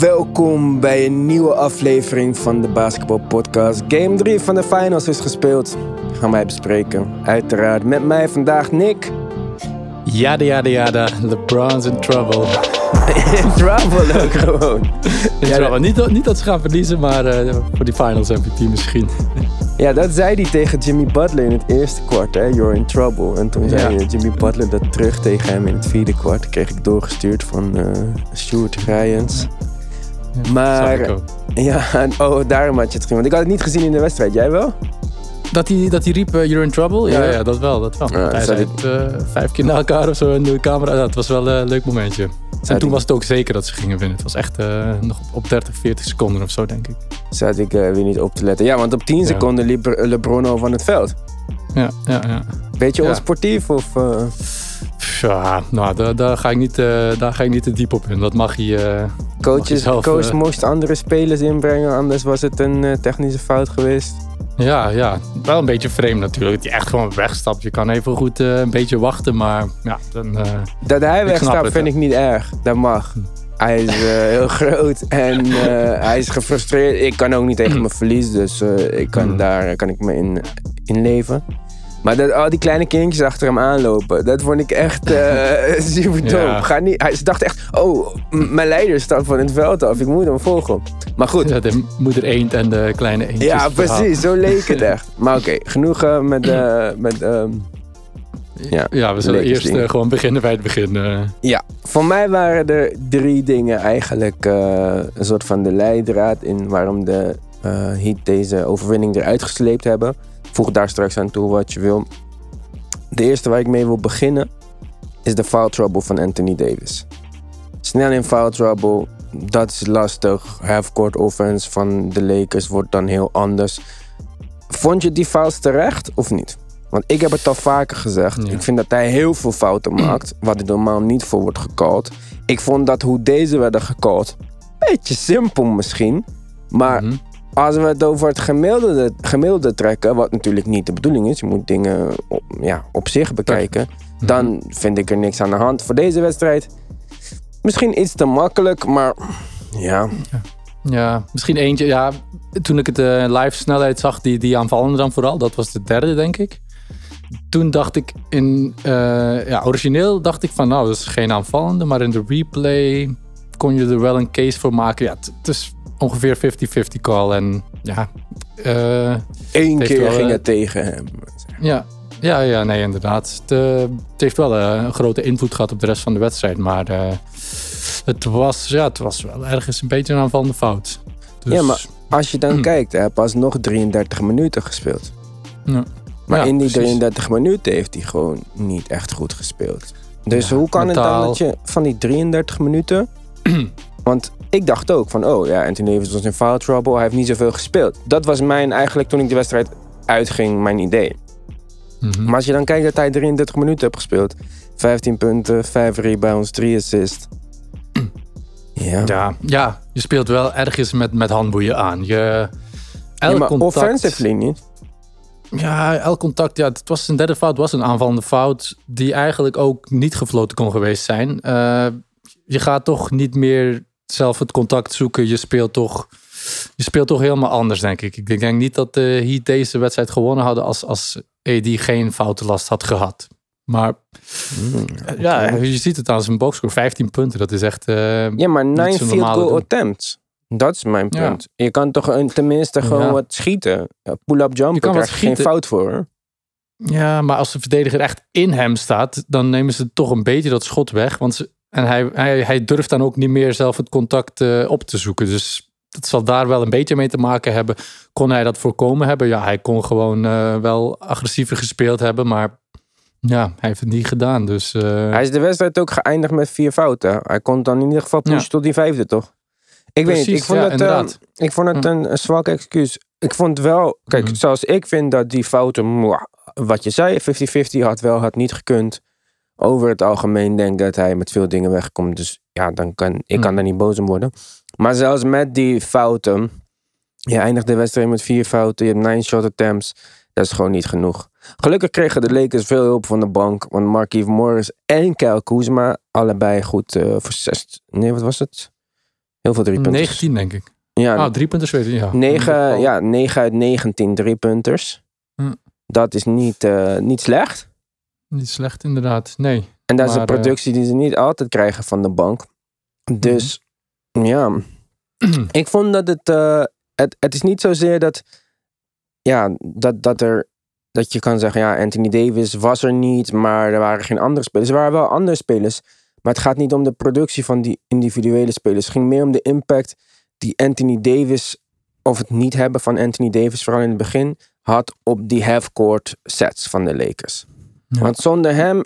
Welkom bij een nieuwe aflevering van de Basketball Podcast. Game 3 van de finals is gespeeld. Gaan wij bespreken. Uiteraard met mij vandaag Nick. Yada yada yada, LeBron's in trouble. In trouble ook gewoon. In Ja, trouble. Niet, dat- niet dat ze gaan verliezen, maar eh, voor die finals MVP misschien. Ja, dat zei hij tegen Jimmy Butler in het eerste kwart. Hè? You're in trouble. En toen zei Ja. eh, Jimmy Butler dat terug tegen hem in het vierde kwart. Kreeg ik doorgestuurd van eh Stuart Ryans. Maar-. Ja, en- oh, daarom had je het gezien. Want ik had het niet gezien in de wedstrijd. Jij wel? Dat hij, dat hij riep, eh, you're in trouble? Ja, Ja. ja. dat wel. Dat wel. Ja, hij zei het eh, vijf keer na elkaar of zo in de camera. Het was wel eh, een leuk momentje. En toen was het ook zeker dat ze gingen winnen. Het was echt eh, nog op, op 30, 40 seconden of zo, denk ik. Zat ik eh, weer niet op te letten. Ja, want op 10 Ja. seconden liep Le- LeBron al van het veld. Ja, ja, ja. Beetje Ja. onsportief of... eh, Ja, nou, daar, daar, ga ik niet, eh, daar ga ik niet te diep op in. Dat mag je... eh, coaches, coach eh, moest andere spelers inbrengen, anders was het een technische fout geweest. Ja, ja, wel een beetje vreemd natuurlijk. Dat je echt gewoon wegstapt. Je kan even goed een beetje wachten, maar ja, dan... Dat hij wegstapt vind ik niet erg. Dat mag. Hij is heel groot en hij is gefrustreerd. Ik kan ook niet tegen mijn verlies, dus ik kan, Hmm. daar kan ik me in, in leven. Maar dat al die kleine kindjes achter hem aanlopen, dat vond ik echt eh, super. Ja. Ga niet, hij, ze dacht echt, oh, mijn leider stapt van het veld af, ik moet hem volgen. Maar goed, ja, de moeder eend en de kleine eendjes. Ja, precies. Zo leek het echt. Maar oké, genoeg eh, met... eh, met ehm, Ja, Ja, we zullen eerst gewoon beginnen bij het begin. ja, voor mij waren er drie dingen eigenlijk een soort van de leidraad in waarom de Heat deze overwinning eruit gesleept hebben. Voeg daar straks aan toe wat je wil. De eerste waar ik mee wil beginnen is de foul trouble van Anthony Davis. Snel in foul trouble, dat is lastig. Half-court offense van de Lakers wordt dan heel anders. Vond je die fouls terecht of niet? Want ik heb het al vaker gezegd. Ja. Ik vind dat hij heel veel fouten maakt, wat er normaal niet voor wordt gecalled. Ik vond dat hoe deze werden gecalled, beetje simpel misschien. Maar mhm. Als we het over het gemiddelde, gemiddelde trekken, wat natuurlijk niet de bedoeling is, je moet dingen op, ja, op zich bekijken, Mhm. dan vind ik er niks aan de hand. Voor deze wedstrijd misschien iets te makkelijk, maar ja. Ja, misschien eentje. Ja, toen ik het eh, live snelheid zag, die, die aanvallende dan vooral, dat was de derde, denk ik. Toen dacht ik in, eh, ja, origineel dacht ik van, nou, dat is geen aanvallende, maar in de replay kon je er wel een case voor maken. Ja, het- het is ongeveer 50-50 call en ja, eh, Eén keer wel, ging eh, het tegen hem. ja, ja, ja, nee, inderdaad. Het, eh, het heeft wel een grote invloed gehad op de rest van de wedstrijd. Maar het, was, ja, het was wel ergens een beetje een aanvallende fout. Dus, Ja, maar als je dan Hmm. kijkt, hij heeft pas nog 33 minuten gespeeld. ja. Maar Ja, in die precies. 33 minuten heeft hij gewoon niet echt goed gespeeld. Dus Ja, hoe kan het dan dat je van die 33 minuten... want ik dacht ook van, oh ja, Anthony Davis was in foul trouble. Hij heeft niet zoveel gespeeld. Dat was mijn eigenlijk, toen ik de wedstrijd uitging, mijn idee. Mhm. Maar als je dan kijkt dat hij 33 minuten heeft gespeeld. 15 punten, 5 rebounds, 3 assists. Ja. ja, ja, je speelt wel ergens met, met handboeien aan. Je, Ja, elk maar contact, offensively niet. Ja, elk contact. Ja, het was een derde fout, was een aanvallende fout. Die eigenlijk ook niet gefloten kon geweest zijn. Eh, je gaat toch niet meer zelf het contact zoeken. Je speelt toch, je speelt toch helemaal anders, denk ik. Ik denk niet dat de Heat deze wedstrijd gewonnen hadden als, als AD geen foutenlast had gehad. Maar Hmm, eh, ja, je ziet het aan zijn boxscore. 15 punten, dat is echt... eh, Ja, maar 9 zo'n field goal doen. attempts. Dat is mijn Ja. punt. Je kan toch een, tenminste gewoon Ja. wat schieten. Pull-up jumper krijg je geen fout voor. hoor. Ja, maar als de verdediger echt in hem staat, dan nemen ze toch een beetje dat schot weg. Want ze, en hij, hij, hij durft dan ook niet meer zelf het contact eh, op te zoeken. Dus dat zal daar wel een beetje mee te maken hebben. Kon hij dat voorkomen hebben? Ja, hij kon gewoon eh, wel agressiever gespeeld hebben, maar ja, hij heeft het niet gedaan. Dus eh, Hij is de wedstrijd ook geëindigd met vier fouten. Hij kon dan in ieder geval pushen Ja. tot die vijfde, toch? Ik weet niet, ik Precies, vond ja, het, inderdaad. ik vond het Hm. een, een zwak excuus. Ik vond wel, kijk, Mhm. zoals ik vind dat die fouten, wat je zei, 50-50 had wel, had niet gekund. Over het algemeen denk ik dat hij met veel dingen wegkomt. Dus ja, dan kan, ik Hm. kan daar niet boos om worden. Maar zelfs met die fouten, je eindigt de wedstrijd met vier fouten, je hebt nine shot attempts. Dat is gewoon niet genoeg. Gelukkig kregen de Lakers veel hulp van de bank. Want Markieff Morris en Kyle Kuzma allebei goed eh, voor zes... Nee, wat was het? Heel veel drie punters. 19 denk ik. Ja, Ah, drie punters weet ik, ja. 9, In ieder geval. ja, 9 uit 19 drie punters. Hm. Dat is niet, eh, niet slecht. Niet slecht inderdaad, nee. En dat is een eh, productie die ze niet altijd krijgen van de bank. Dus ja, ik vond dat het, eh, het. Het is niet zozeer dat. Ja, dat, dat er. Dat je kan zeggen, ja, Anthony Davis was er niet, maar er waren geen andere spelers. Er waren wel andere spelers, maar het gaat niet om de productie van die individuele spelers. Het ging meer om de impact die Anthony Davis, of het niet hebben van Anthony Davis, vooral in het begin, had op die half-court sets van de Lakers. Ja. Want zonder hem,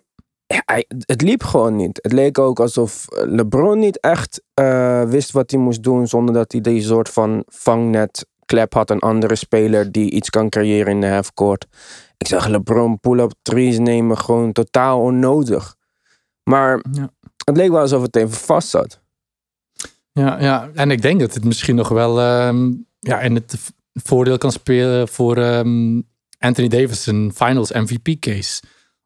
hij- het liep gewoon niet. Het leek ook alsof LeBron niet echt eh, wist wat hij moest doen, zonder dat hij die soort van vangnet klep had een andere speler die iets kan creëren in de halfcourt. Ik zag LeBron pull-up threes nemen, gewoon totaal onnodig. Maar Ja. het leek wel alsof het even vast zat. Ja, ja, en ik denk dat het misschien nog wel ehm, ja, in het voordeel kan spelen voor ehm, Anthony Davis een finals MVP case.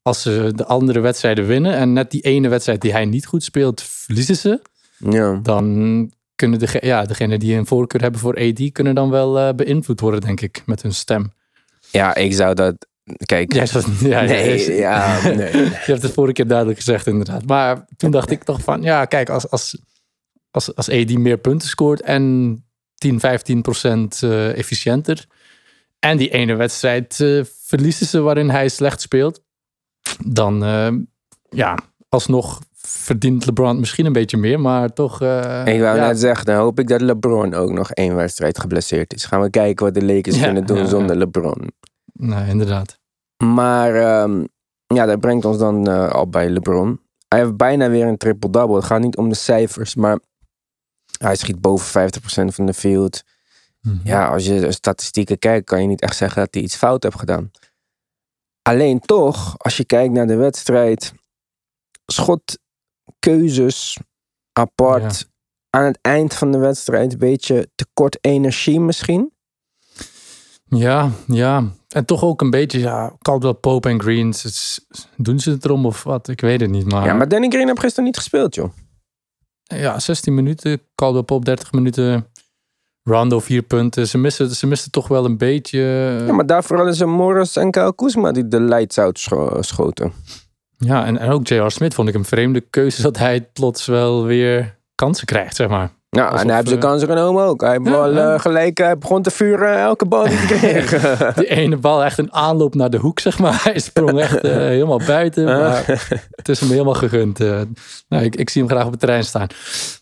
Als ze de andere wedstrijden winnen en net die ene wedstrijd die hij niet goed speelt, verliezen ze. Ja. Dan kunnen de, ja, degenen die een voorkeur hebben voor AD, kunnen dan wel eh, beïnvloed worden, denk ik, met hun stem. ja, ik zou dat. Kijk. Ja, nee, ja, ja, nee. Je hebt het vorige keer duidelijk gezegd, inderdaad. Maar toen dacht ik toch van, ja, kijk, als, als, als, als AD meer punten scoort en 10, 15 procent eh, efficiënter. En die ene wedstrijd eh, verliezen ze waarin hij slecht speelt. Dan, eh, ja, alsnog verdient LeBron misschien een beetje meer, maar toch... eh, Ik wou ja, net zeggen, dan hoop ik dat LeBron ook nog één wedstrijd geblesseerd is. Gaan we kijken wat de Lakers Ja, kunnen doen ja, ja. zonder LeBron. Nee, inderdaad. Maar ehm, ja, dat brengt ons dan eh, al bij LeBron. Hij heeft bijna weer een triple-double. Het gaat niet om de cijfers, maar hij schiet boven 50% van de field. Mhm. Ja, als je de statistieken kijkt, kan je niet echt zeggen dat hij iets fout heeft gedaan. Alleen toch, als je kijkt naar de wedstrijd, schotkeuzes apart. Aan het eind van de wedstrijd een beetje tekort energie misschien. Ja, ja. En toch ook een beetje, ja, Caldwell Pope en Greens. het doen ze het erom of wat? Ik weet het niet. Maar Ja, maar Danny Green heeft gisteren niet gespeeld, joh. ja, 16 minuten. Caldwell Pope 30 minuten. Rondo 4 punten. Ze missen, ze missen toch wel een beetje. Ja, maar daarvoor hadden ze Morris en Kyle Kuzma die de lights out scho- schoten. Ja, en, en ook J.R. Smith vond ik een vreemde keuze dat hij plots wel weer kansen krijgt, zeg maar. Alsof, en hij heeft zijn eh, kansen genomen ook. Hij Ja, wel ja. eh, gelijk, hij begon te vuren elke bal die hij kreeg. Die ene bal echt een aanloop naar de hoek, zeg maar. Hij sprong echt eh, helemaal buiten. Maar het is hem helemaal gegund. eh. nou, ik, ik zie hem graag op het terrein staan.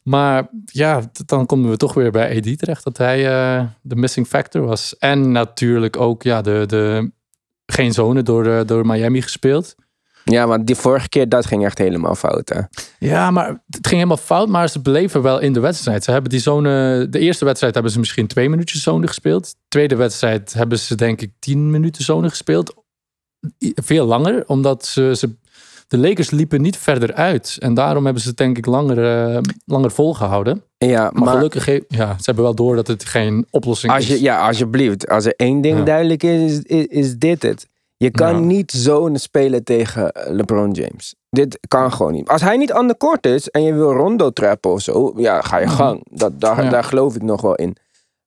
Maar ja, dan komen we toch weer bij AD terecht. Dat hij eh, de missing factor was. En natuurlijk ook ja, de, de, geen zone door, eh, door Miami gespeeld. Ja, want die vorige keer, dat ging echt helemaal fout, hè. Ja, maar het ging helemaal fout. Maar ze bleven wel in de wedstrijd. Ze hebben die zone... De eerste wedstrijd hebben ze misschien twee minuutjes zone gespeeld. De tweede wedstrijd hebben ze denk ik tien minuten zone gespeeld. Veel langer, omdat ze... ze de Lakers liepen niet verder uit. En daarom hebben ze het denk ik langer, eh, langer volgehouden. Ja, Maar, maar, gelukkig, ja, ze hebben wel door dat het geen oplossing als je, is. ja, alsjeblieft. Als er één ding Ja. duidelijk is, is, is dit het. Je kan Ja. niet zo'n spelen tegen eh, LeBron James. Dit kan gewoon niet. Als hij niet aan de court is en je wil rondo trappen of zo, ja, ga je Mhm. gang. Dat, daar, Ja. daar geloof ik nog wel in.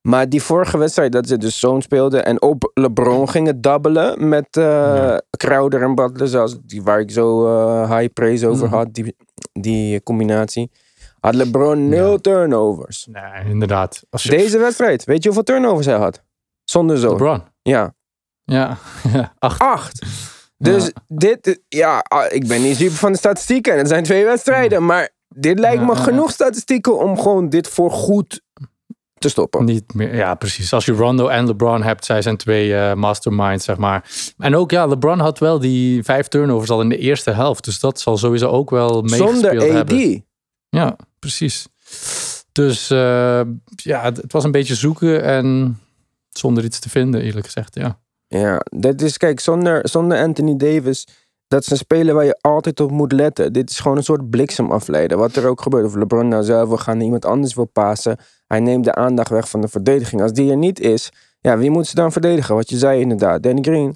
Maar die vorige wedstrijd dat ze dus zo'n speelden en op LeBron gingen dabbelen met Ja. Crowder en Butler, zoals die, waar ik zo eh, high praise over Mhm. had, die, die combinatie. Had LeBron nul turnovers. Nee, inderdaad. Als je, Deze wedstrijd, weet je hoeveel turnovers hij had? Zonder zo. LeBron. Ja, Ja, acht. acht. Dus Ja. dit, ja, ah, ik ben niet super van de statistieken. En het zijn twee wedstrijden. Maar dit lijkt me genoeg statistieken om gewoon dit voor goed te stoppen. Niet meer, ja, precies. Als je Rondo en LeBron hebt, zij zijn twee eh, masterminds, zeg maar. En ook, ja, LeBron had wel die vijf turnovers al in de eerste helft. Dus dat zal sowieso ook wel meegespeeld Zonder AD. hebben. Ja, precies. Dus eh, ja, het, het was een beetje zoeken en zonder iets te vinden, eerlijk gezegd, ja. Ja, dat is, kijk, zonder, zonder Anthony Davis, dat is een speler waar je altijd op moet letten. Dit is gewoon een soort bliksemafleider. Wat er ook gebeurt. Of LeBron nou zelf wil gaan iemand anders wil pasen. Hij neemt de aandacht weg van de verdediging. Als die er niet is, ja, wie moet ze dan verdedigen? Wat je zei inderdaad. Danny Green,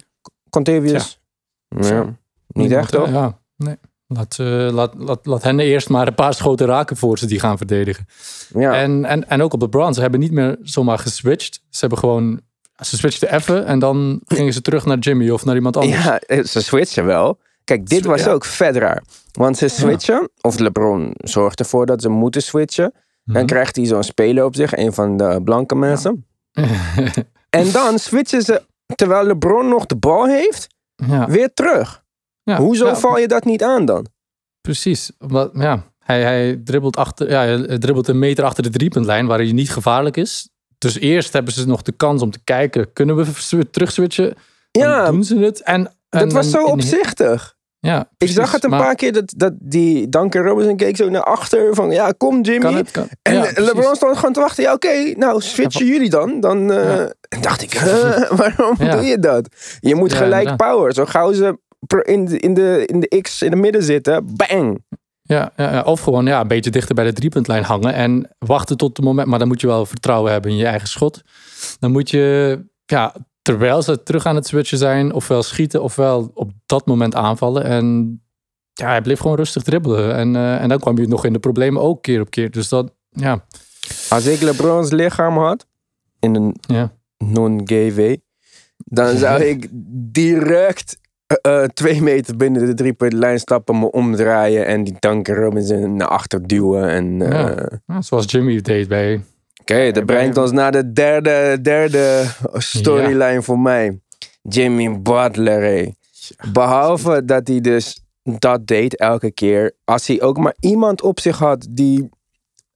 Contavious. Ja, niet echt toch? eh, Ja, nee, Laat, laat, laat, laat hen eerst maar een paar schoten raken voor ze die gaan verdedigen. Ja. En, en, en ook op de LeBron. Ze hebben niet meer zomaar geswitcht. Ze hebben gewoon... Ze switchten even en dan gingen ze terug naar Jimmy of naar iemand anders. Ja, eh, ze switchen wel. Kijk, dit was ja. ook raar. Want ze switchen, of LeBron zorgt ervoor dat ze moeten switchen. Dan Mhm. krijgt hij zo'n speler op zich, een van de blanke mensen. En dan switchen ze, terwijl LeBron nog de bal heeft, weer terug. Hoezo val je dat niet aan dan? Precies. Omdat, ja, hij, hij, dribbelt achter, ja, hij dribbelt een meter achter de driepuntlijn waar hij niet gevaarlijk is. Dus eerst hebben ze nog de kans om te kijken, kunnen we terug switchen? Ja, doen ze het. En, en dat was zo opzichtig. Ja, Ik zag het een Maar paar keer dat, dat die Duncan Robinson keek zo naar achter van ja, kom Jimmy. Kan het, kan, En ja, LeBron stond gewoon te wachten. Ja, oké, nou switchen jullie dan. Dan eh, dacht ik, waarom doe je dat? Je moet gelijk power. Zo gauw ze in de, in, de, in de X in het midden zitten, bang. Ja, of gewoon ja, een beetje dichter bij de driepuntlijn hangen en wachten tot het moment. Maar dan moet je wel vertrouwen hebben in je eigen schot. Dan moet je, ja, terwijl ze terug aan het switchen zijn, ofwel schieten ofwel op dat moment aanvallen. En ja, hij bleef gewoon rustig dribbelen. En, eh, en dan kwam je nog in de problemen ook keer op keer. Dus dat, ja, Als ik LeBron's lichaam had, in een ja. non-gay way, dan zou ik direct eh, eh, twee meter binnen de driepuntlijn stappen, me omdraaien en die Duncan Robinson naar achter duwen. En, eh, Ja. Ja, zoals Jimmy deed bij. Oké, dat brengt ons naar de derde, derde storyline voor mij. Jimmy Butler. Behalve dat hij dus dat deed elke keer. Als hij ook maar iemand op zich had die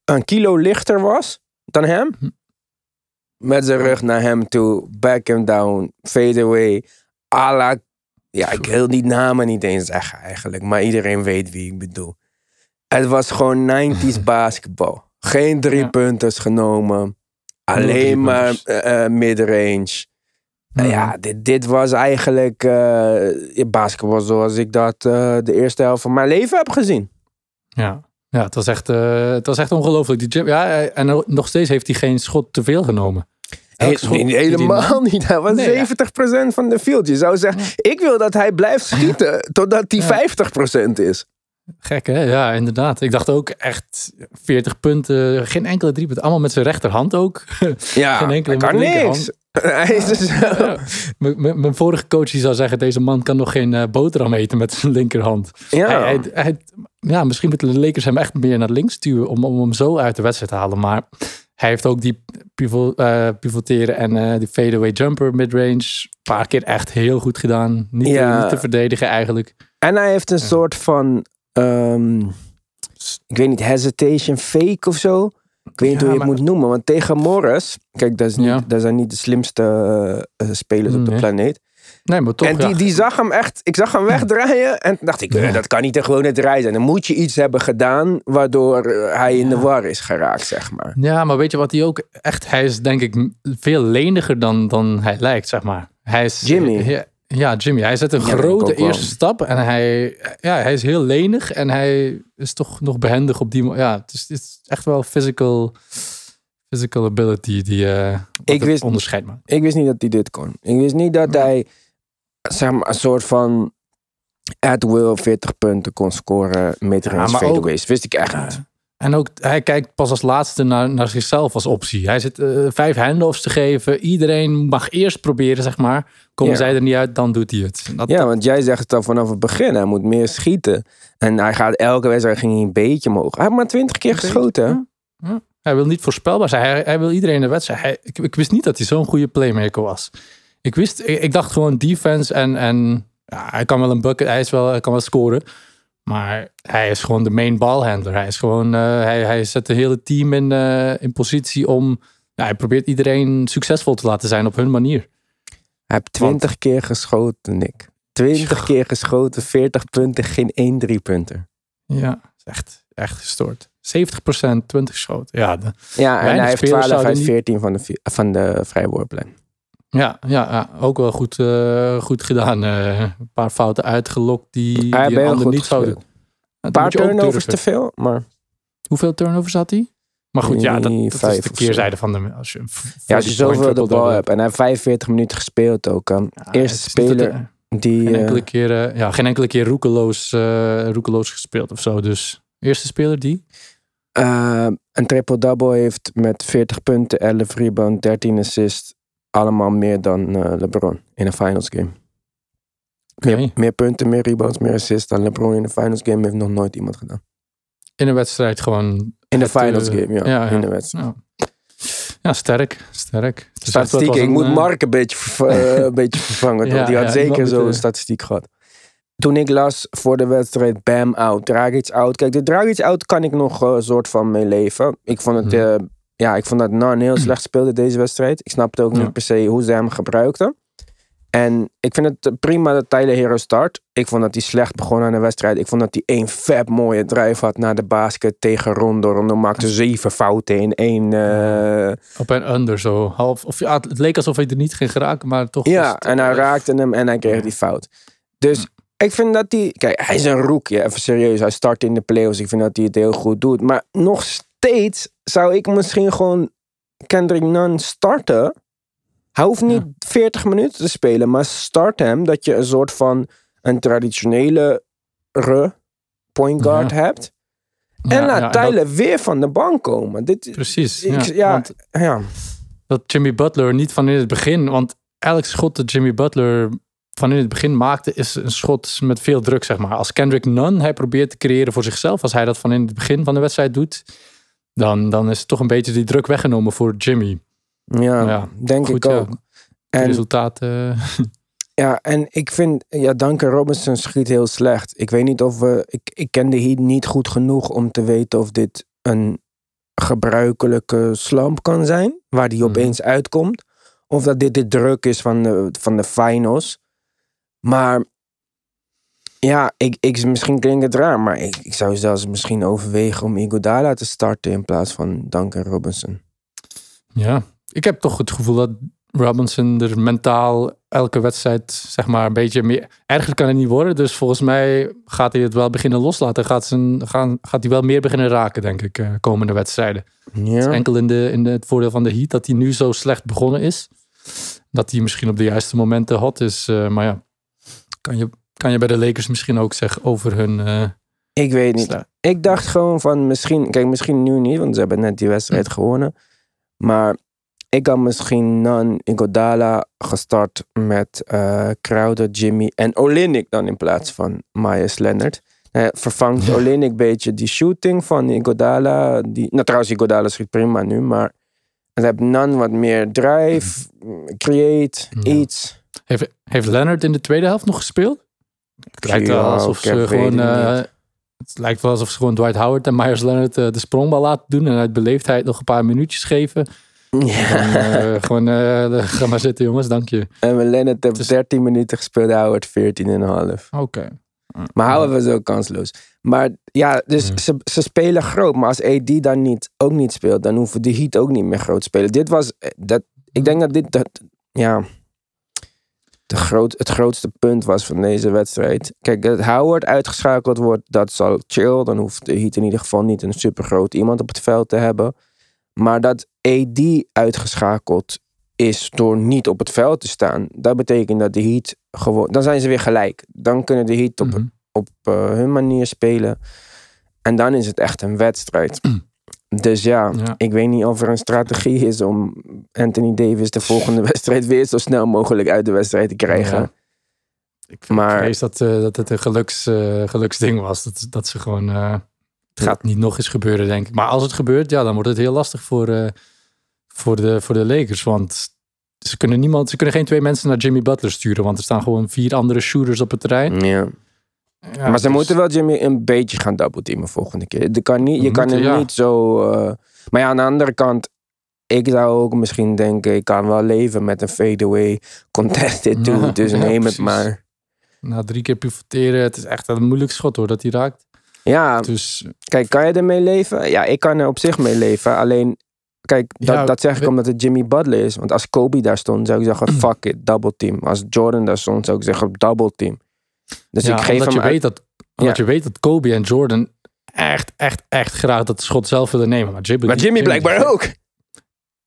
een kilo lichter was dan hem. Met zijn rug naar hem toe. Back him down. Fade away. A la... Ja, ik wil die namen niet eens zeggen eigenlijk. Maar iedereen weet wie ik bedoel. Het was gewoon 90s basketbal. Geen drie Ja. punters genomen. Alleen maar eh, midrange. Nou Ja, dit, dit was eigenlijk eh, basketbal zoals ik dat de eerste helft van mijn leven heb gezien. Ja, ja het was echt, het was echt ongelooflijk. Die ja, en nog steeds heeft hij geen schot te veel genomen. He- schot hij helemaal niet. Hij was Nee, ja. 70% van de field. Je zou zeggen, ik wil dat hij blijft schieten totdat hij Ja. 50% is. Gek hè? Ja, inderdaad. Ik dacht ook echt 40 punten, geen enkele drie punten. Allemaal met zijn rechterhand ook. Ja, Geen enkele hij kan niks. Hij is dus Ja. Mijn vorige coach die zou zeggen, deze man kan nog geen eh, boterham eten met zijn linkerhand. ja. Hij, hij, hij- ja, misschien moeten de Lakers hem echt meer naar links stuwen om, om hem zo uit de wedstrijd te halen. Maar hij heeft ook die pivo- eh, pivoteren en eh, die fadeaway jumper midrange. Een paar keer echt heel goed gedaan. Niet, Ja. te, niet te verdedigen eigenlijk. En hij heeft een soort van, ehm, ik weet niet, hesitation fake of zo. Ik weet niet Ja, hoe je het maar- moet noemen. Want tegen Morris, kijk, dat, is niet, Ja. dat zijn niet de slimste eh, spelers op de Nee. planeet. Nee, maar toch. en die, ja. die zag hem echt, ik zag hem wegdraaien. En dacht ik, Ja. dat kan niet een gewone draai zijn. Dan moet je iets hebben gedaan waardoor eh, hij in de war is geraakt, zeg maar. Ja, maar weet je wat hij ook echt... Hij is denk ik veel leniger dan, dan hij lijkt, zeg maar. Hij is, Jimmy. Ja, Jimmy. Hij zet een Ja, grote eerste stap. En hij, ja, hij is heel lenig. En hij is toch nog behendig op die... Ja, het is, het is echt wel physical, physical ability die wat Ik wist- onderscheid maakt. Ik wist niet dat hij dit kon. Ik wist niet dat hij, zeg maar, een soort van at will 40 punten kon scoren met Ja, range ook- fadeaways. Wist ik echt niet. En ook, hij kijkt pas als laatste naar, naar zichzelf als optie. Hij zit eh, vijf handoffs te geven. Iedereen mag eerst proberen, zeg maar. Komen Ja. zij er niet uit, dan doet hij het. Dat, Ja, want jij zegt het al vanaf het begin. Hij moet meer schieten. En hij gaat elke wedstrijd ging hij een beetje omhoog. Hij heeft maar 20 keer geschoten. ja. Ja. Hij wil niet voorspelbaar zijn. Hij, hij wil iedereen de wedstrijd. Hij, ik, ik wist niet dat hij zo'n goede playmaker was. Ik wist, ik, ik dacht gewoon defense en, en ja, hij kan wel een bucket, hij, is wel, hij kan wel scoren. Maar hij is gewoon de main ballhandler. Hij is gewoon, eh, hij, hij zet het hele team in, eh, in positie om, ja, hij probeert iedereen succesvol te laten zijn op hun manier. Hij heeft 20 keer geschoten, Nick. 20 keer geschoten, 40 punten, geen één driepunter. Ja, is echt, echt gestoord. 70% 20 schoten. Ja, de- Ja, en hij heeft spelers 12 uit niet- 14 van de, van de. Ja, ja, ja, ook wel goed, eh, goed gedaan. Eh, een paar fouten uitgelokt die, Hij die ander niet zouden. Een paar turnovers te veel, maar Hoeveel turnovers had hij? Maar goed, ja, dat, Nee, dat vijf is de keerzijde van de... Als je, ja, als je zoveel de bal hebt. En hij heeft 45 minuten gespeeld ook. Eerste speler. Die, Geen eh, enkele keer, ja, geen enkele keer roekeloos, roekeloos gespeeld of zo. Dus eerste speler die. een triple-double heeft met 40 punten, 11 rebound, 13 assists. Allemaal meer dan eh, LeBron in een finals game. Meer, meer punten, meer rebounds, meer assists dan LeBron in een finals game heeft nog nooit iemand gedaan. In een wedstrijd gewoon. In de eh, finals game, ja. ja, ja. In de wedstrijd. Ja, ja sterk. sterk. Statistieken, was ik een, moet eh, Mark een beetje, een beetje vervangen. Ja, Die had ja, zeker zo'n statistiek gehad. Toen ik las voor de wedstrijd Bam out, Dragic out. Kijk, de Dragic out kan ik nog een soort van mee leven. Ik vond het, Mhm. Ja, ik vond dat Nan heel slecht speelde deze wedstrijd. Ik snapte ook Ja. niet per se hoe ze hem gebruikten. En ik vind het prima dat Tyler Hero start. Ik vond dat hij slecht begon aan de wedstrijd. Ik vond dat hij één vet mooie drive had naar de basket tegen Rondo. Rondo maakte zeven fouten in één... eh, Op en under zo. Half, of, ja, het leek alsof hij er niet ging geraken, maar toch. Ja, het, en hij eh, raakte hem en hij kreeg die fout. Dus ik vind dat hij... Kijk, hij is een rookie. Even serieus. Hij start in de playoffs. Ik vind dat hij het heel goed doet. Maar nog steeds zou ik misschien gewoon Kendrick Nunn starten. Hij hoeft niet 40 minuten te spelen. Maar start hem dat je een soort van een traditionele re point guard Ja. hebt. ja, En laat ja, dat- Tyler weer van de bank komen. Dit, precies. ik- ja, Want ja. dat Jimmy Butler niet van in het begin. Want elk schot dat Jimmy Butler van in het begin maakte, is een schot met veel druk, zeg maar. Als Kendrick Nunn hij probeert te creëren voor zichzelf, als hij dat van in het begin van de wedstrijd doet, dan, dan is toch een beetje die druk weggenomen voor Jimmy. ja, Ja, denk goed, ik ook. En resultaat. eh, Ja, en ik vind, ja, Duncan Robinson schiet heel slecht. Ik weet niet of we, ik, ik ken de Heat niet goed genoeg om te weten of dit een gebruikelijke slump kan zijn, waar die Mhm. opeens uitkomt. Of dat dit de druk is van de, van de finals. Maar ja, ik, ik, misschien klinkt het raar, maar ik, ik zou zelfs misschien overwegen om Iguodala te starten in plaats van Duncan Robinson. Ja, ik heb toch het gevoel dat Robinson er mentaal elke wedstrijd, zeg maar, een beetje meer. Erger kan het niet worden. Dus volgens mij gaat hij het wel beginnen loslaten. Gaat, zijn, gaan, gaat hij wel meer beginnen raken, denk ik, eh, komende wedstrijden. Het is Ja, enkel in, de, in het voordeel van de Heat dat hij nu zo slecht begonnen is. Dat hij misschien op de juiste momenten hot is. eh, maar ja, kan je, kan je bij de Lakers misschien ook zeggen over hun. eh, ik weet niet. sla- Ik dacht gewoon van misschien, kijk, misschien nu niet, want ze hebben net die wedstrijd gewonnen. Maar ik had misschien Nan Iguodala gestart met eh Crowder, Jimmy en Olinik dan in plaats van Myers Leonard. Eh, vervangt Olinik een beetje die shooting van Iguodala. Die, nou trouwens, Iguodala schiet prima nu, maar dan heb Nan wat meer drive, create, Ja. iets. Heeft, heeft Leonard in de tweede helft nog gespeeld? Het lijkt wel alsof ze gewoon. het eh, het lijkt wel alsof ze gewoon Dwight Howard en Myers Leonard eh, de sprongbal laten doen. En uit beleefdheid nog een paar minuutjes geven. Ja. Dan, eh, gewoon, eh, ga maar zitten jongens, dank je. En Leonard heeft Dus- 13 minuten gespeeld, Howard 14,5. Oké. Maar Howard was ook kansloos. Maar ja, dus ze, ze spelen groot. Maar als AD dan niet, ook niet speelt, dan hoeven de Heat ook niet meer groot te spelen. Dit was, dat, ik denk dat dit, dat, ja, de groot, het grootste punt was van deze wedstrijd. Kijk, dat Howard uitgeschakeld wordt, dat zal chill. Dan hoeft de Heat in ieder geval niet een supergroot iemand op het veld te hebben. Maar dat AD uitgeschakeld is door niet op het veld te staan, dat betekent dat de Heat gewoon, dan zijn ze weer gelijk. Dan kunnen de Heat op Mhm. op eh, hun manier spelen. En dan is het echt een wedstrijd. Dus ja, Ja. ik weet niet of er een strategie is om Anthony Davis de volgende wedstrijd weer zo snel mogelijk uit de wedstrijd te krijgen. Ja. Ik Maar- vrees dat, eh, dat het een geluks, eh, geluksding was. Dat, dat ze gewoon. eh, het gaat niet nog eens gebeuren, denk ik. Maar als het gebeurt, ja, dan wordt het heel lastig voor, voor, de, voor de Lakers. Want ze kunnen, niemand, ze kunnen geen twee mensen naar Jimmy Butler sturen. Want er staan gewoon vier andere shooters op het terrein. Ja. Ja, maar ze dus- moeten wel Jimmy een beetje gaan doubleteamen volgende keer. Je kan, niet, je kan hem ja. niet zo... eh, maar ja, aan de andere kant... Ik zou ook misschien denken, ik kan wel leven met een fadeaway contested Ja, toe. Dus ja, neem het maar. Na drie keer pivoteren, het is echt een moeilijk schot hoor, dat hij raakt. Ja, Dus Kijk, kan je ermee leven? Ja, ik kan er op zich mee leven. Alleen, kijk, dat, dat zeg ik we- omdat het Jimmy Butler is. Want als Kobe daar stond, zou ik zeggen, fuck it, double team. Als Jordan daar stond, zou ik zeggen, double team. Dus ja, ik geef omdat, hem je weet dat, omdat je weet dat Kobe en Jordan echt, echt, echt graag dat schot zelf willen nemen. Maar Jimmy, Maar Jimmy blijkbaar ook.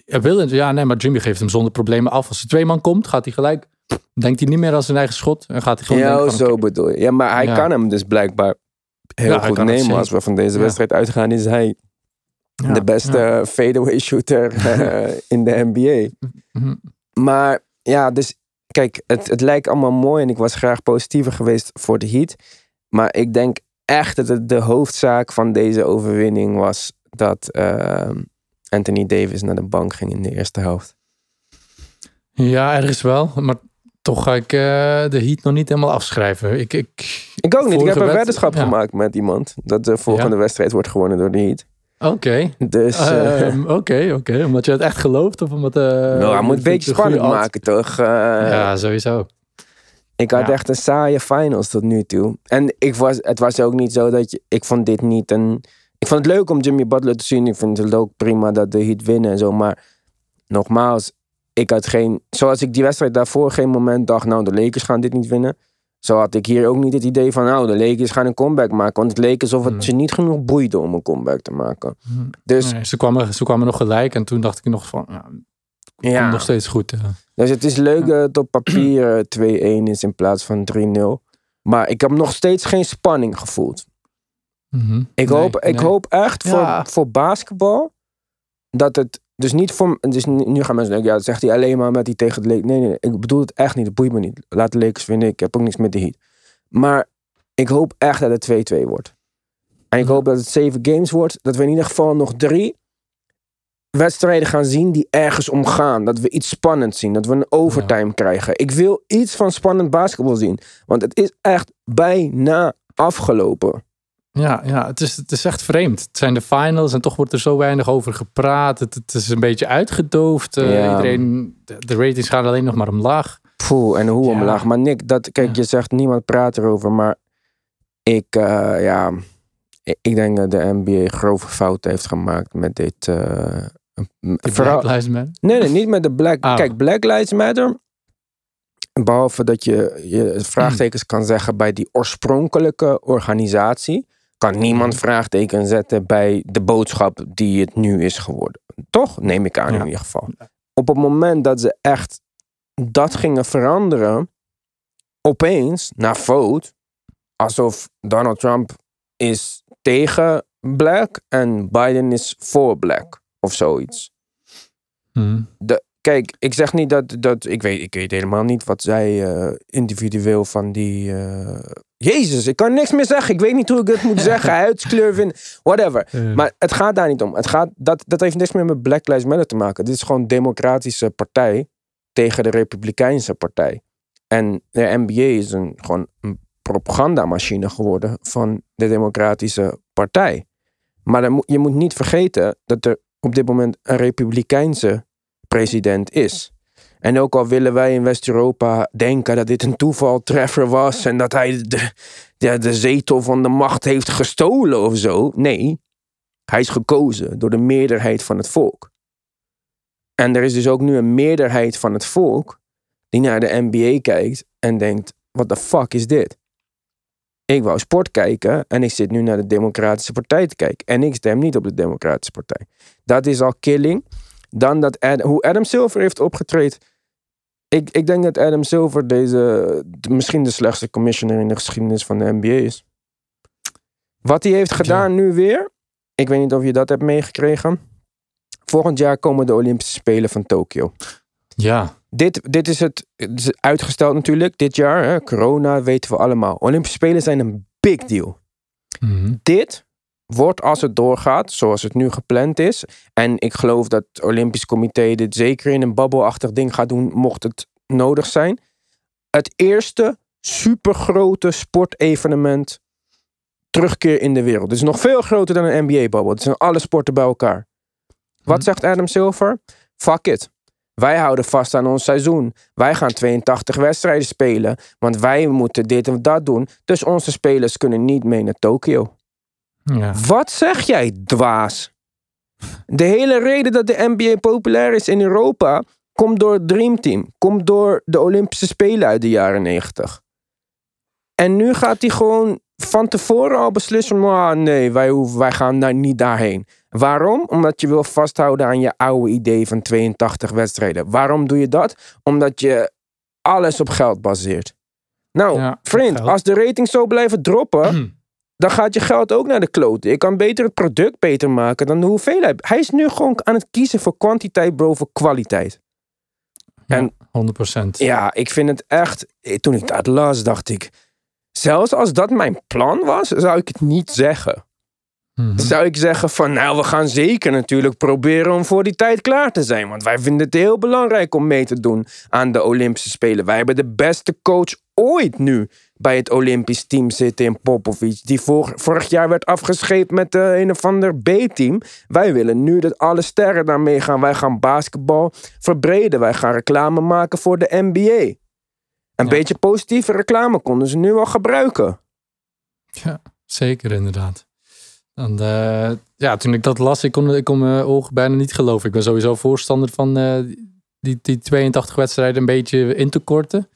Ja, wil ja, nee, maar Jimmy geeft hem zonder problemen af. Als er twee man komt, gaat hij gelijk denkt hij niet meer aan zijn eigen schot en gaat hij gewoon Ja, denken zo bedoel je. Ja, maar hij Ja. kan hem dus blijkbaar heel Ja, goed nemen. Als we van deze Ja. wedstrijd uitgaan, is hij de beste fadeaway shooter eh, in de NBA. Mhm. Maar ja, dus kijk, het, het lijkt allemaal mooi en ik was graag positiever geweest voor de Heat. Maar ik denk echt dat het de hoofdzaak van deze overwinning was dat eh, Anthony Davis naar de bank ging in de eerste helft. Ja, ergens wel. Maar toch ga ik eh, de Heat nog niet helemaal afschrijven. Ik, ik, Ik ook niet. Ik heb een wed- weddenschap ja. gemaakt met iemand dat de volgende wedstrijd wordt gewonnen door de Heat. Oké. Dus eh, Ehm, Oké, oké. Omdat je het echt gelooft? Of omdat... eh nou, hij moet een beetje spannend maken, toch? Eh, Ja, sowieso. Ik had Ja. echt een saaie finals tot nu toe. En ik was, het was ook niet zo dat je... Ik vond dit niet een... Ik vond het leuk om Jimmy Butler te zien. Ik vind het ook prima dat de Heat winnen en zo. Maar nogmaals, ik had geen... Zoals ik die wedstrijd daarvoor geen moment dacht... Nou, de Lakers gaan dit niet winnen. Zo had ik hier ook niet het idee van... Nou, de Lakers gaan een comeback maken. Want het leek alsof het Hmm. ze niet genoeg boeide om een comeback te maken. Dus Nee, ze, kwamen, ze kwamen nog gelijk en toen dacht ik nog van... Ja, nog steeds goed. eh. Dus het is leuk dat het op papier eh, 2-1 is in plaats van 3-0. Maar ik heb nog steeds geen spanning gevoeld. Mhm. Ik, Nee, hoop, ik hoop echt voor, voor basketbal dat het. Dus niet voor. Dus nu gaan mensen denken, ja, dat zegt hij alleen maar met die tegen de Lakers. Nee, nee, nee, ik bedoel het echt niet. Het boeit me niet. Laat de Lakers winnen. Ik heb ook niks met de Heat. Maar ik hoop echt dat het 2-2 wordt. En ik hoop dat het 7 games wordt. Dat we in ieder geval nog drie wedstrijden gaan zien die ergens om gaan. Dat we iets spannends zien. Dat we een overtime krijgen. Ik wil iets van spannend basketbal zien. Want het is echt bijna afgelopen. Ja, ja het, is, het is echt vreemd. Het zijn de finals en toch wordt er zo weinig over gepraat. Het, het is een beetje uitgedoofd. Eh, Ja. Iedereen, de, de ratings gaan alleen nog maar omlaag. Poeh, en hoe Ja. omlaag. Maar Nick, dat, kijk, je zegt niemand praat erover, maar ik, eh, ja, ik, ik denk dat de NBA grove fouten heeft gemaakt met dit. De vooral, Black Lives Matter. nee, nee, niet met de Black. Oh. Kijk, Black Lives Matter. Behalve dat je, je vraagtekens kan zeggen bij die oorspronkelijke organisatie, kan niemand vraagteken zetten bij de boodschap die het nu is geworden. Toch? Neem ik aan Ja. in ieder geval. Op het moment dat ze echt dat gingen veranderen, opeens, na vote, alsof Donald Trump is tegen black en Biden is voor black of zoiets. Mhm. De, kijk, ik zeg niet dat, dat ik, weet, ik weet helemaal niet wat zij eh, individueel van die. eh, Jezus, ik kan niks meer zeggen. Ik weet niet hoe ik het moet zeggen. Huidskleur, vind, whatever. Maar het gaat daar niet om. Het gaat, dat, dat heeft niks meer met Black Lives Matter te maken. Dit is gewoon een democratische partij tegen de Republikeinse partij. En de NBA is een, gewoon een propagandamachine geworden van de Democratische Partij. Maar dan je moet niet vergeten dat er op dit moment een Republikeinse president is. En ook al willen wij in West-Europa denken dat dit een toevaltreffer was en dat hij de, de, de zetel van de macht heeft gestolen of zo. Nee, hij is gekozen door de meerderheid van het volk. En er is dus ook nu een meerderheid van het volk die naar de NBA kijkt en denkt: what the fuck is dit? Ik wou sport kijken en ik zit nu naar de Democratische Partij te kijken. En ik stem niet op de Democratische Partij. Dat is al killing. Dan dat hoe Adam Silver heeft opgetreden. Ik, ik denk dat Adam Silver deze, de- misschien de slechtste commissioner in de geschiedenis van de NBA is. Wat hij heeft gedaan nu weer. Ik weet niet of je dat hebt meegekregen. Volgend jaar komen de Olympische Spelen van Tokio. ja, Dit, dit is het, het is uitgesteld natuurlijk, dit jaar. Hè? Corona weten we allemaal. Olympische Spelen zijn een big deal. Mhm. Dit wordt als het doorgaat, zoals het nu gepland is. En ik geloof dat het Olympisch Comité dit zeker in een babbelachtig ding gaat doen, mocht het nodig zijn. Het eerste supergrote sportevenement terugkeer in de wereld. Het is nog veel groter dan een NBA-babbel. Het zijn alle sporten bij elkaar. Wat Hm. zegt Adam Silver? Fuck it. Wij houden vast aan ons seizoen. Wij gaan 82 wedstrijden spelen. Want wij moeten dit en dat doen. Dus onze spelers kunnen niet mee naar Tokio. Ja. Wat zeg jij, dwaas? De hele reden dat de NBA populair is in Europa... komt door het Dream Team. Komt door de Olympische Spelen uit de jaren 90. En nu gaat hij gewoon van tevoren al beslissen... "Ah, nee, wij, hoeven, wij gaan daar niet daarheen. Waarom? Omdat je wil vasthouden aan je oude idee van 82 wedstrijden. Waarom doe je dat? Omdat je alles op geld baseert. Nou, Ja, vriend, als de ratings zo blijven droppen, dan gaat je geld ook naar de kloten. Je kan beter het product beter maken dan de hoeveelheid. Hij is nu gewoon aan het kiezen voor kwantiteit boven kwaliteit. En- 100%. Ja, ik vind het echt. eh, Toen ik dat las, dacht ik. Zelfs als dat mijn plan was, zou ik het niet zeggen. Mhm. Zou ik zeggen van, nou, we gaan zeker natuurlijk proberen om voor die tijd klaar te zijn. Want wij vinden het heel belangrijk om mee te doen aan de Olympische Spelen. Wij hebben de beste coach ooit nu bij het Olympisch team zitten in Popovic. Die vor- vorig jaar werd afgescheept met de een of ander B-team. Wij willen nu dat alle sterren daarmee gaan. Wij gaan basketbal verbreden. Wij gaan reclame maken voor de NBA. Een beetje positieve reclame konden ze nu al gebruiken. Ja, zeker inderdaad. En, eh, ja, toen ik dat las, ik kon, ik kon mijn ogen bijna niet geloven. Ik ben sowieso voorstander van eh, die, die 82 wedstrijden een beetje in te korten.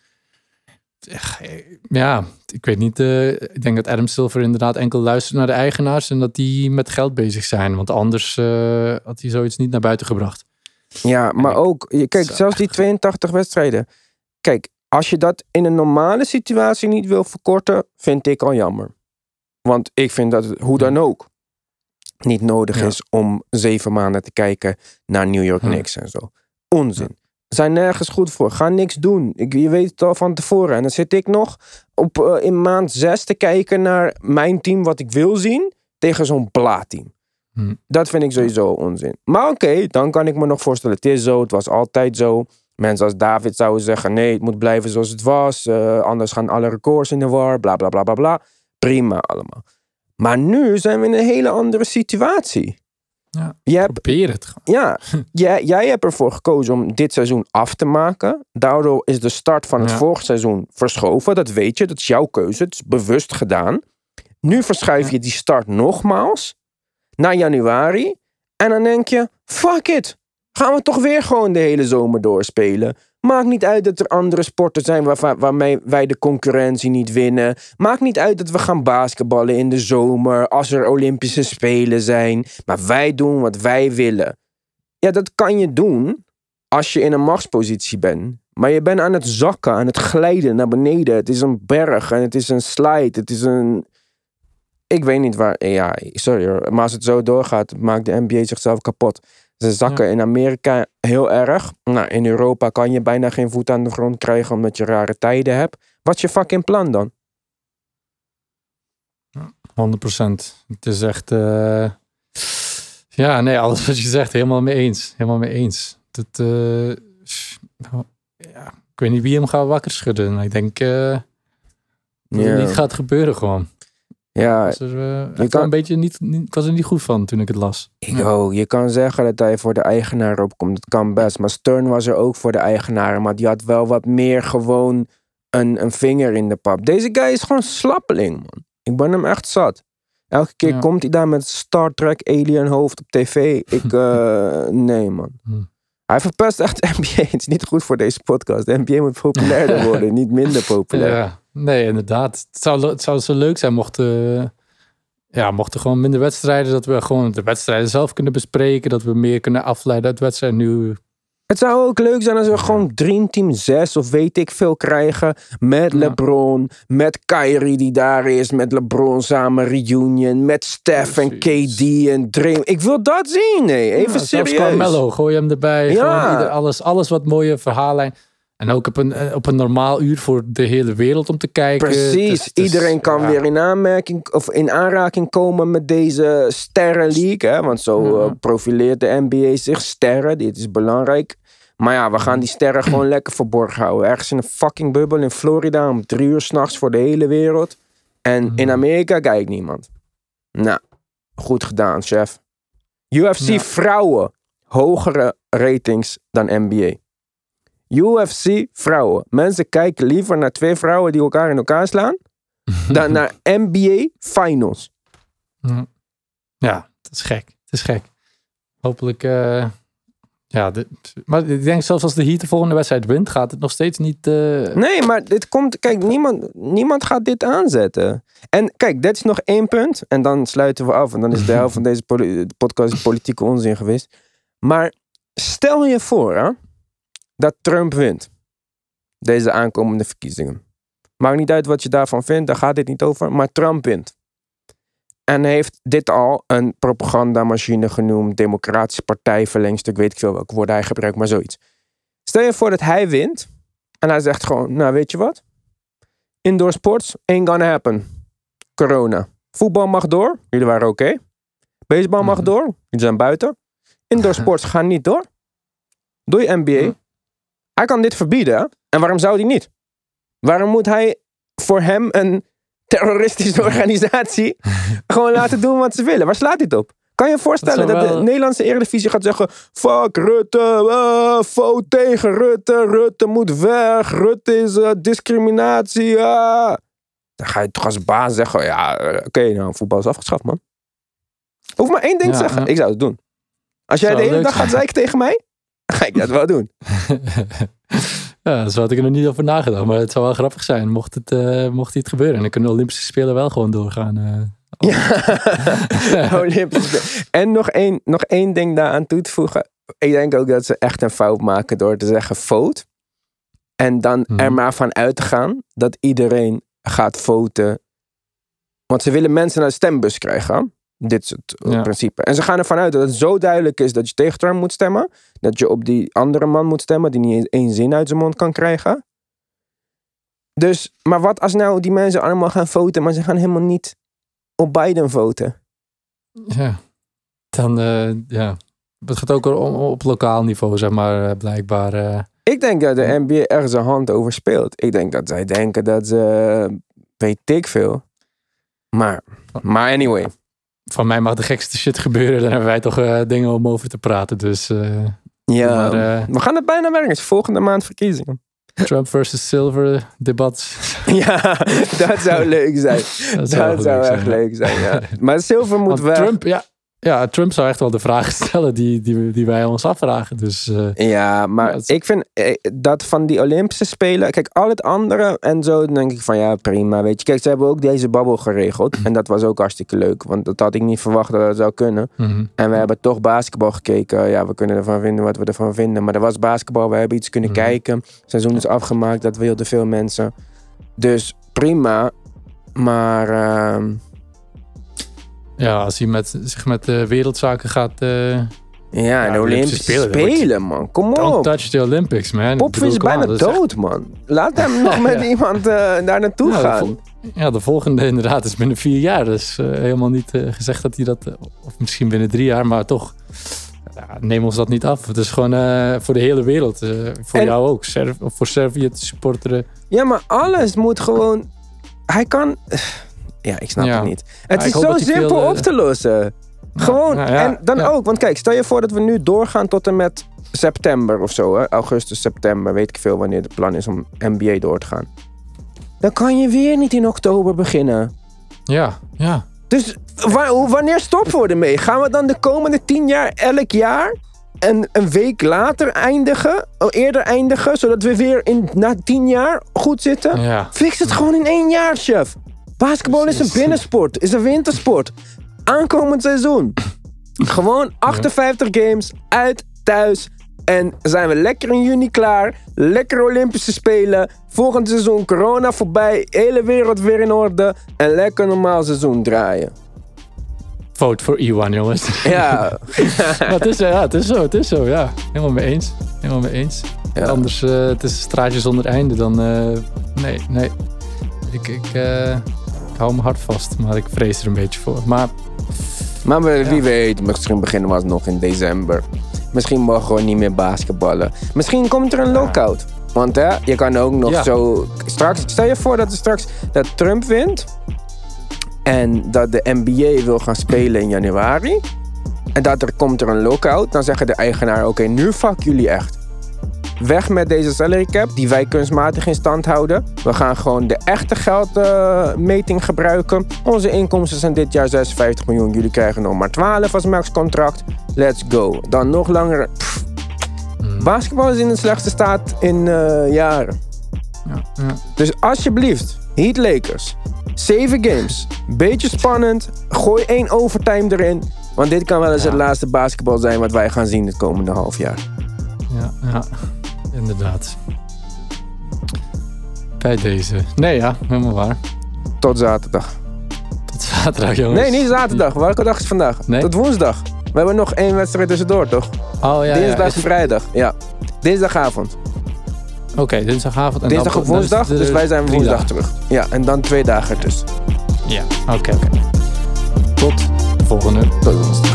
Eh, Ja, ik weet niet. eh, ik denk dat Adam Silver inderdaad enkel luistert naar de eigenaars en dat die met geld bezig zijn. Want anders eh, had hij zoiets niet naar buiten gebracht. Ja, maar ik- ook, kijk, zelfs die 82 wedstrijden. Kijk, als je dat in een normale situatie niet wil verkorten, vind ik al jammer. Want ik vind dat het hoe dan ook niet nodig Ja. is om zeven maanden te kijken naar New York Hm. Knicks en zo. Onzin. Zijn nergens goed voor. Ga niks doen. Ik, je weet het al van tevoren. En dan zit ik nog op, eh, in maand zes te kijken naar mijn team wat ik wil zien tegen zo'n bla-team. Hm. Dat vind ik sowieso onzin. Maar oké, dan kan ik me nog voorstellen. Het is zo, het was altijd zo. Mensen als David zouden zeggen: nee, het moet blijven zoals het was. eh, anders gaan alle records in de war. Bla bla bla bla bla. Prima allemaal. Maar nu zijn we in een hele andere situatie. Ja. Je hebt, Probeer het gewoon. ja, jij, jij hebt ervoor gekozen om dit seizoen af te maken. Daardoor is de start van het Ja. vorig seizoen verschoven. Dat weet je, dat is jouw keuze. Het is bewust gedaan. Nu verschuif je die start nogmaals naar januari. En dan denk je, fuck it. Gaan we toch weer gewoon de hele zomer doorspelen. Maakt niet uit dat er andere sporten zijn waar, waarmee wij de concurrentie niet winnen. Maakt niet uit dat we gaan basketballen in de zomer als er Olympische Spelen zijn. Maar wij doen wat wij willen. Ja, dat kan je doen als je in een machtspositie bent. Maar je bent aan het zakken, aan het glijden naar beneden. Het is een berg en het is een slide. Het is een. Ik weet niet waar. Ja, sorry hoor. Maar als het zo doorgaat, maakt de NBA zichzelf kapot. Ze zakken in Amerika heel erg. Nou, in Europa kan je bijna geen voet aan de grond krijgen omdat je rare tijden hebt. Wat is je fucking plan dan? 100%. Het is echt. eh, Ja, nee, alles wat je zegt, helemaal mee eens. Helemaal mee eens. Dat, eh, ja, ik weet niet wie hem gaat wakker schudden. Ik denk eh, dat het niet gaat gebeuren gewoon. Ja, Was er, eh, kan- een beetje niet, niet, ik was er niet goed van toen ik het las. Ik ook. Je kan zeggen dat hij voor de eigenaar opkomt. Dat kan best. Maar Stern was er ook voor de eigenaren. Maar die had wel wat meer gewoon een, een vinger in de pap. Deze guy is gewoon slappeling, man. Ik ben hem echt zat. Elke keer Ja. komt hij daar met Star Trek alien hoofd op tv. Ik, eh, nee, man. Hm. Hij verpest echt de NBA. Het is niet goed voor deze podcast. De NBA moet populairder worden, niet minder populair. Ja, nee, inderdaad. Het zou, het zou zo leuk zijn mochten, eh, ja, mochten gewoon minder wedstrijden. Dat we gewoon de wedstrijden zelf kunnen bespreken. Dat we meer kunnen afleiden uit wedstrijden. Nu, Het zou ook leuk zijn als we gewoon Dream Team 6 of weet ik veel krijgen. Met Ja. LeBron, met Kyrie die daar is, met LeBron samen reunion, met Steph en. KD en Dream. Ik wil dat zien, nee. Even Ja, serieus. Carmelo, gooi hem erbij. Ja. Gewoon ieder, alles, alles wat mooie verhaallijn. En ook op een, eh, op een normaal uur voor de hele wereld om te kijken. Precies, Dus- dus, iedereen kan ja. weer in aanmerking of in aanraking komen met deze sterren league. Hè? Want zo Ja. eh, profileert de NBA zich sterren. Dit is belangrijk. Maar ja, we gaan die sterren gewoon lekker verborgen houden. Ergens in een fucking bubbel in Florida om drie uur s'nachts voor de hele wereld. En in Amerika kijkt niemand. Nou, goed gedaan, chef. UFC Ja. vrouwen, hogere ratings dan NBA. UFC vrouwen. Mensen kijken liever naar twee vrouwen die elkaar in elkaar slaan. dan naar NBA finals. Ja. Het is gek. Het is gek. Hopelijk. eh, ja, dit, maar ik denk zelfs als de Heat de volgende wedstrijd wint, gaat het nog steeds niet. eh, Nee, maar dit komt. Kijk, niemand, niemand gaat dit aanzetten. En kijk, dit is nog één punt. En dan sluiten we af. En dan is de helft van deze podcast politieke onzin geweest. Maar stel je voor hè, dat Trump wint. Deze aankomende verkiezingen. Maakt niet uit wat je daarvan vindt, daar gaat dit niet over. Maar Trump wint. En heeft dit al een propagandamachine genoemd. Democratische partij, verlengstuk, weet ik veel welke woorden hij gebruikt, maar zoiets. Stel je voor dat hij wint. En hij zegt gewoon, nou weet je wat? Indoor sports ain't gonna happen. Corona. Voetbal mag door. Jullie waren oké. Baseball mag Mhm. door. Jullie zijn buiten. Indoor sports gaan niet door. Doe je NBA. Hij kan dit verbieden. En waarom zou hij niet? Waarom moet hij voor hem een terroristische organisatie gewoon laten doen wat ze willen? Waar slaat het op? Kan je je voorstellen Dat de Nederlandse Eredivisie gaat zeggen... Fuck Rutte, uh, tegen Rutte, Rutte moet weg, Rutte is eh, discriminatie. ah." Dan ga je toch als baas zeggen, ja, eh, oké, nou, voetbal is afgeschaft, man. Hoef maar één ding te zeggen, ja. ik zou het doen. Als jij de hele dag gaat zeiken tegen mij, dan ga ik dat wel doen. ja, zo had ik er nog niet over nagedacht. Maar het zou wel grappig zijn mocht het, eh, mocht iets gebeuren. En dan kunnen de Olympische Spelen wel gewoon doorgaan. eh. Ja, Olympische Spelen. En nog één, nog één ding daaraan toe te voegen. Ik denk ook dat ze echt een fout maken door te zeggen vote. En dan Mhm. er maar van uit te gaan dat iedereen gaat voten. Want ze willen mensen naar de stembus krijgen. Dit is het eh, Ja. principe. En ze gaan ervan uit dat het zo duidelijk is dat je tegen Trump moet stemmen. Dat je op die andere man moet stemmen die niet eens één zin uit zijn mond kan krijgen. Dus, maar wat als nou die mensen allemaal gaan voten, maar ze gaan helemaal niet op Biden voten? Ja, dan eh, ja. Het gaat ook om, op lokaal niveau, zeg maar, eh, blijkbaar. Ik denk dat de NBA er zijn hand over speelt. Ik denk dat zij denken dat ze, weet ik veel. Maar, maar anyway. Van mij mag de gekste shit gebeuren. Dan hebben wij toch eh, dingen om over te praten. Dus eh, Ja, Maar, eh, we gaan het bijna werken. Het is volgende maand verkiezingen. Trump versus Silver debat. ja, dat zou leuk zijn. Dat Dat zou, leuk echt zijn, leuk zijn, ja. Maar Silver moet Want weg. Trump, ja, ja, Trump zou echt wel de vragen stellen die, die, die wij ons afvragen. Dus eh, Ja, maar Ja, ik vind eh, dat van die Olympische Spelen... Kijk, al het andere en zo, dan denk ik van ja, prima. Weet je, kijk, ze hebben ook deze babbel geregeld. En dat was ook hartstikke leuk. Want dat had ik niet verwacht dat dat zou kunnen. mhm. En we hebben toch basketbal gekeken. Ja, we kunnen ervan vinden wat we ervan vinden. Maar er was basketbal, we hebben iets kunnen Mhm. kijken. Het seizoen is afgemaakt, dat wilden veel mensen. Dus prima. Maar ehm, ja, als hij met, zich met eh, wereldzaken gaat... eh ja, de Olympische Spelen, man. Kom don't op. touch the Olympics, man. Bedoel, is bijna echt- dood, man. Laat hem nog met Ja. iemand eh, daar naartoe Ja, de gaan. Ja, de volgende inderdaad is binnen vier jaar. Dus helemaal niet gezegd dat hij dat... of misschien binnen drie jaar, maar toch... Ja, neem ons dat niet af. Het is gewoon eh, voor de hele wereld. eh, voor En- jou ook. Serv voor Servië te supporteren. Ja, maar alles moet gewoon... Hij kan... Ja, ik snap Ja. het niet. Het is zo simpel veel, eh, op te lossen. Gewoon. en dan ook, want kijk, stel je voor dat we nu doorgaan tot en met september of zo. Hè? Augustus, september, weet ik veel wanneer het plan is om NBA door te gaan. Dan kan je weer niet in oktober beginnen. Ja, ja. Dus wanneer stoppen we ermee? Gaan we dan de komende tien jaar elk jaar en een week later eindigen? Oh, eerder eindigen, zodat we weer in, na tien jaar goed zitten? ja. Fix het gewoon in één jaar, chef. Basketbal is een binnensport, is een wintersport. Aankomend seizoen. Gewoon 58 games, uit, thuis. En zijn we lekker in juni klaar. Lekker Olympische Spelen. Volgend seizoen corona voorbij. Hele wereld weer in orde. En lekker normaal seizoen draaien. Vote voor Iwan, jongens. Ja, Maar het, is, ja, het is zo, het is zo, ja. Helemaal mee eens. Helemaal mee eens. Ja. Anders, eh, het is een straatje zonder einde. Dan, eh, nee, nee. Ik, ik, eh, ik hou me hard vast, maar ik vrees er een beetje voor. Maar maar we- wie weet, misschien beginnen we alsnog in december. Misschien mogen we niet meer basketballen. Misschien komt er een lockout. Want hè, je kan ook nog Ja. zo... Straks, stel je voor dat er straks dat Trump wint. En dat de NBA wil gaan spelen in januari. En dat er komt er een lockout. Dan zeggen de eigenaar, oké, nu fuck jullie echt. Weg met deze salary cap, die wij kunstmatig in stand houden. We gaan gewoon de echte geldmeting gebruiken. Onze inkomsten zijn dit jaar 56 miljoen. Jullie krijgen nog maar 12 als max-contract. Let's go. Dan nog langer. Pff. mm, Basketbal is in de slechtste staat in eh, jaren. ja, ja. Dus alsjeblieft, Heat Lakers. Zeven games. Beetje spannend. Gooi één overtime erin. Want dit kan wel eens Ja. het laatste basketbal zijn wat wij gaan zien het komende half jaar. ja, ja. Inderdaad. Bij deze. Nee, ja, helemaal waar. Tot zaterdag. Tot zaterdag, jongens. Nee, niet zaterdag. Welke dag is vandaag? Nee. Tot woensdag. We hebben nog één wedstrijd tussendoor, toch? Oh ja, ja. Dinsdag, Is het- vrijdag. Ja. Dinsdagavond. Oké, dinsdagavond. En Dinsdag dan- op woensdag, dus wij zijn woensdag dagen. terug. Ja, en dan twee dagen ertussen. Ja, oké, oké. Tot de volgende. Tot woensdag.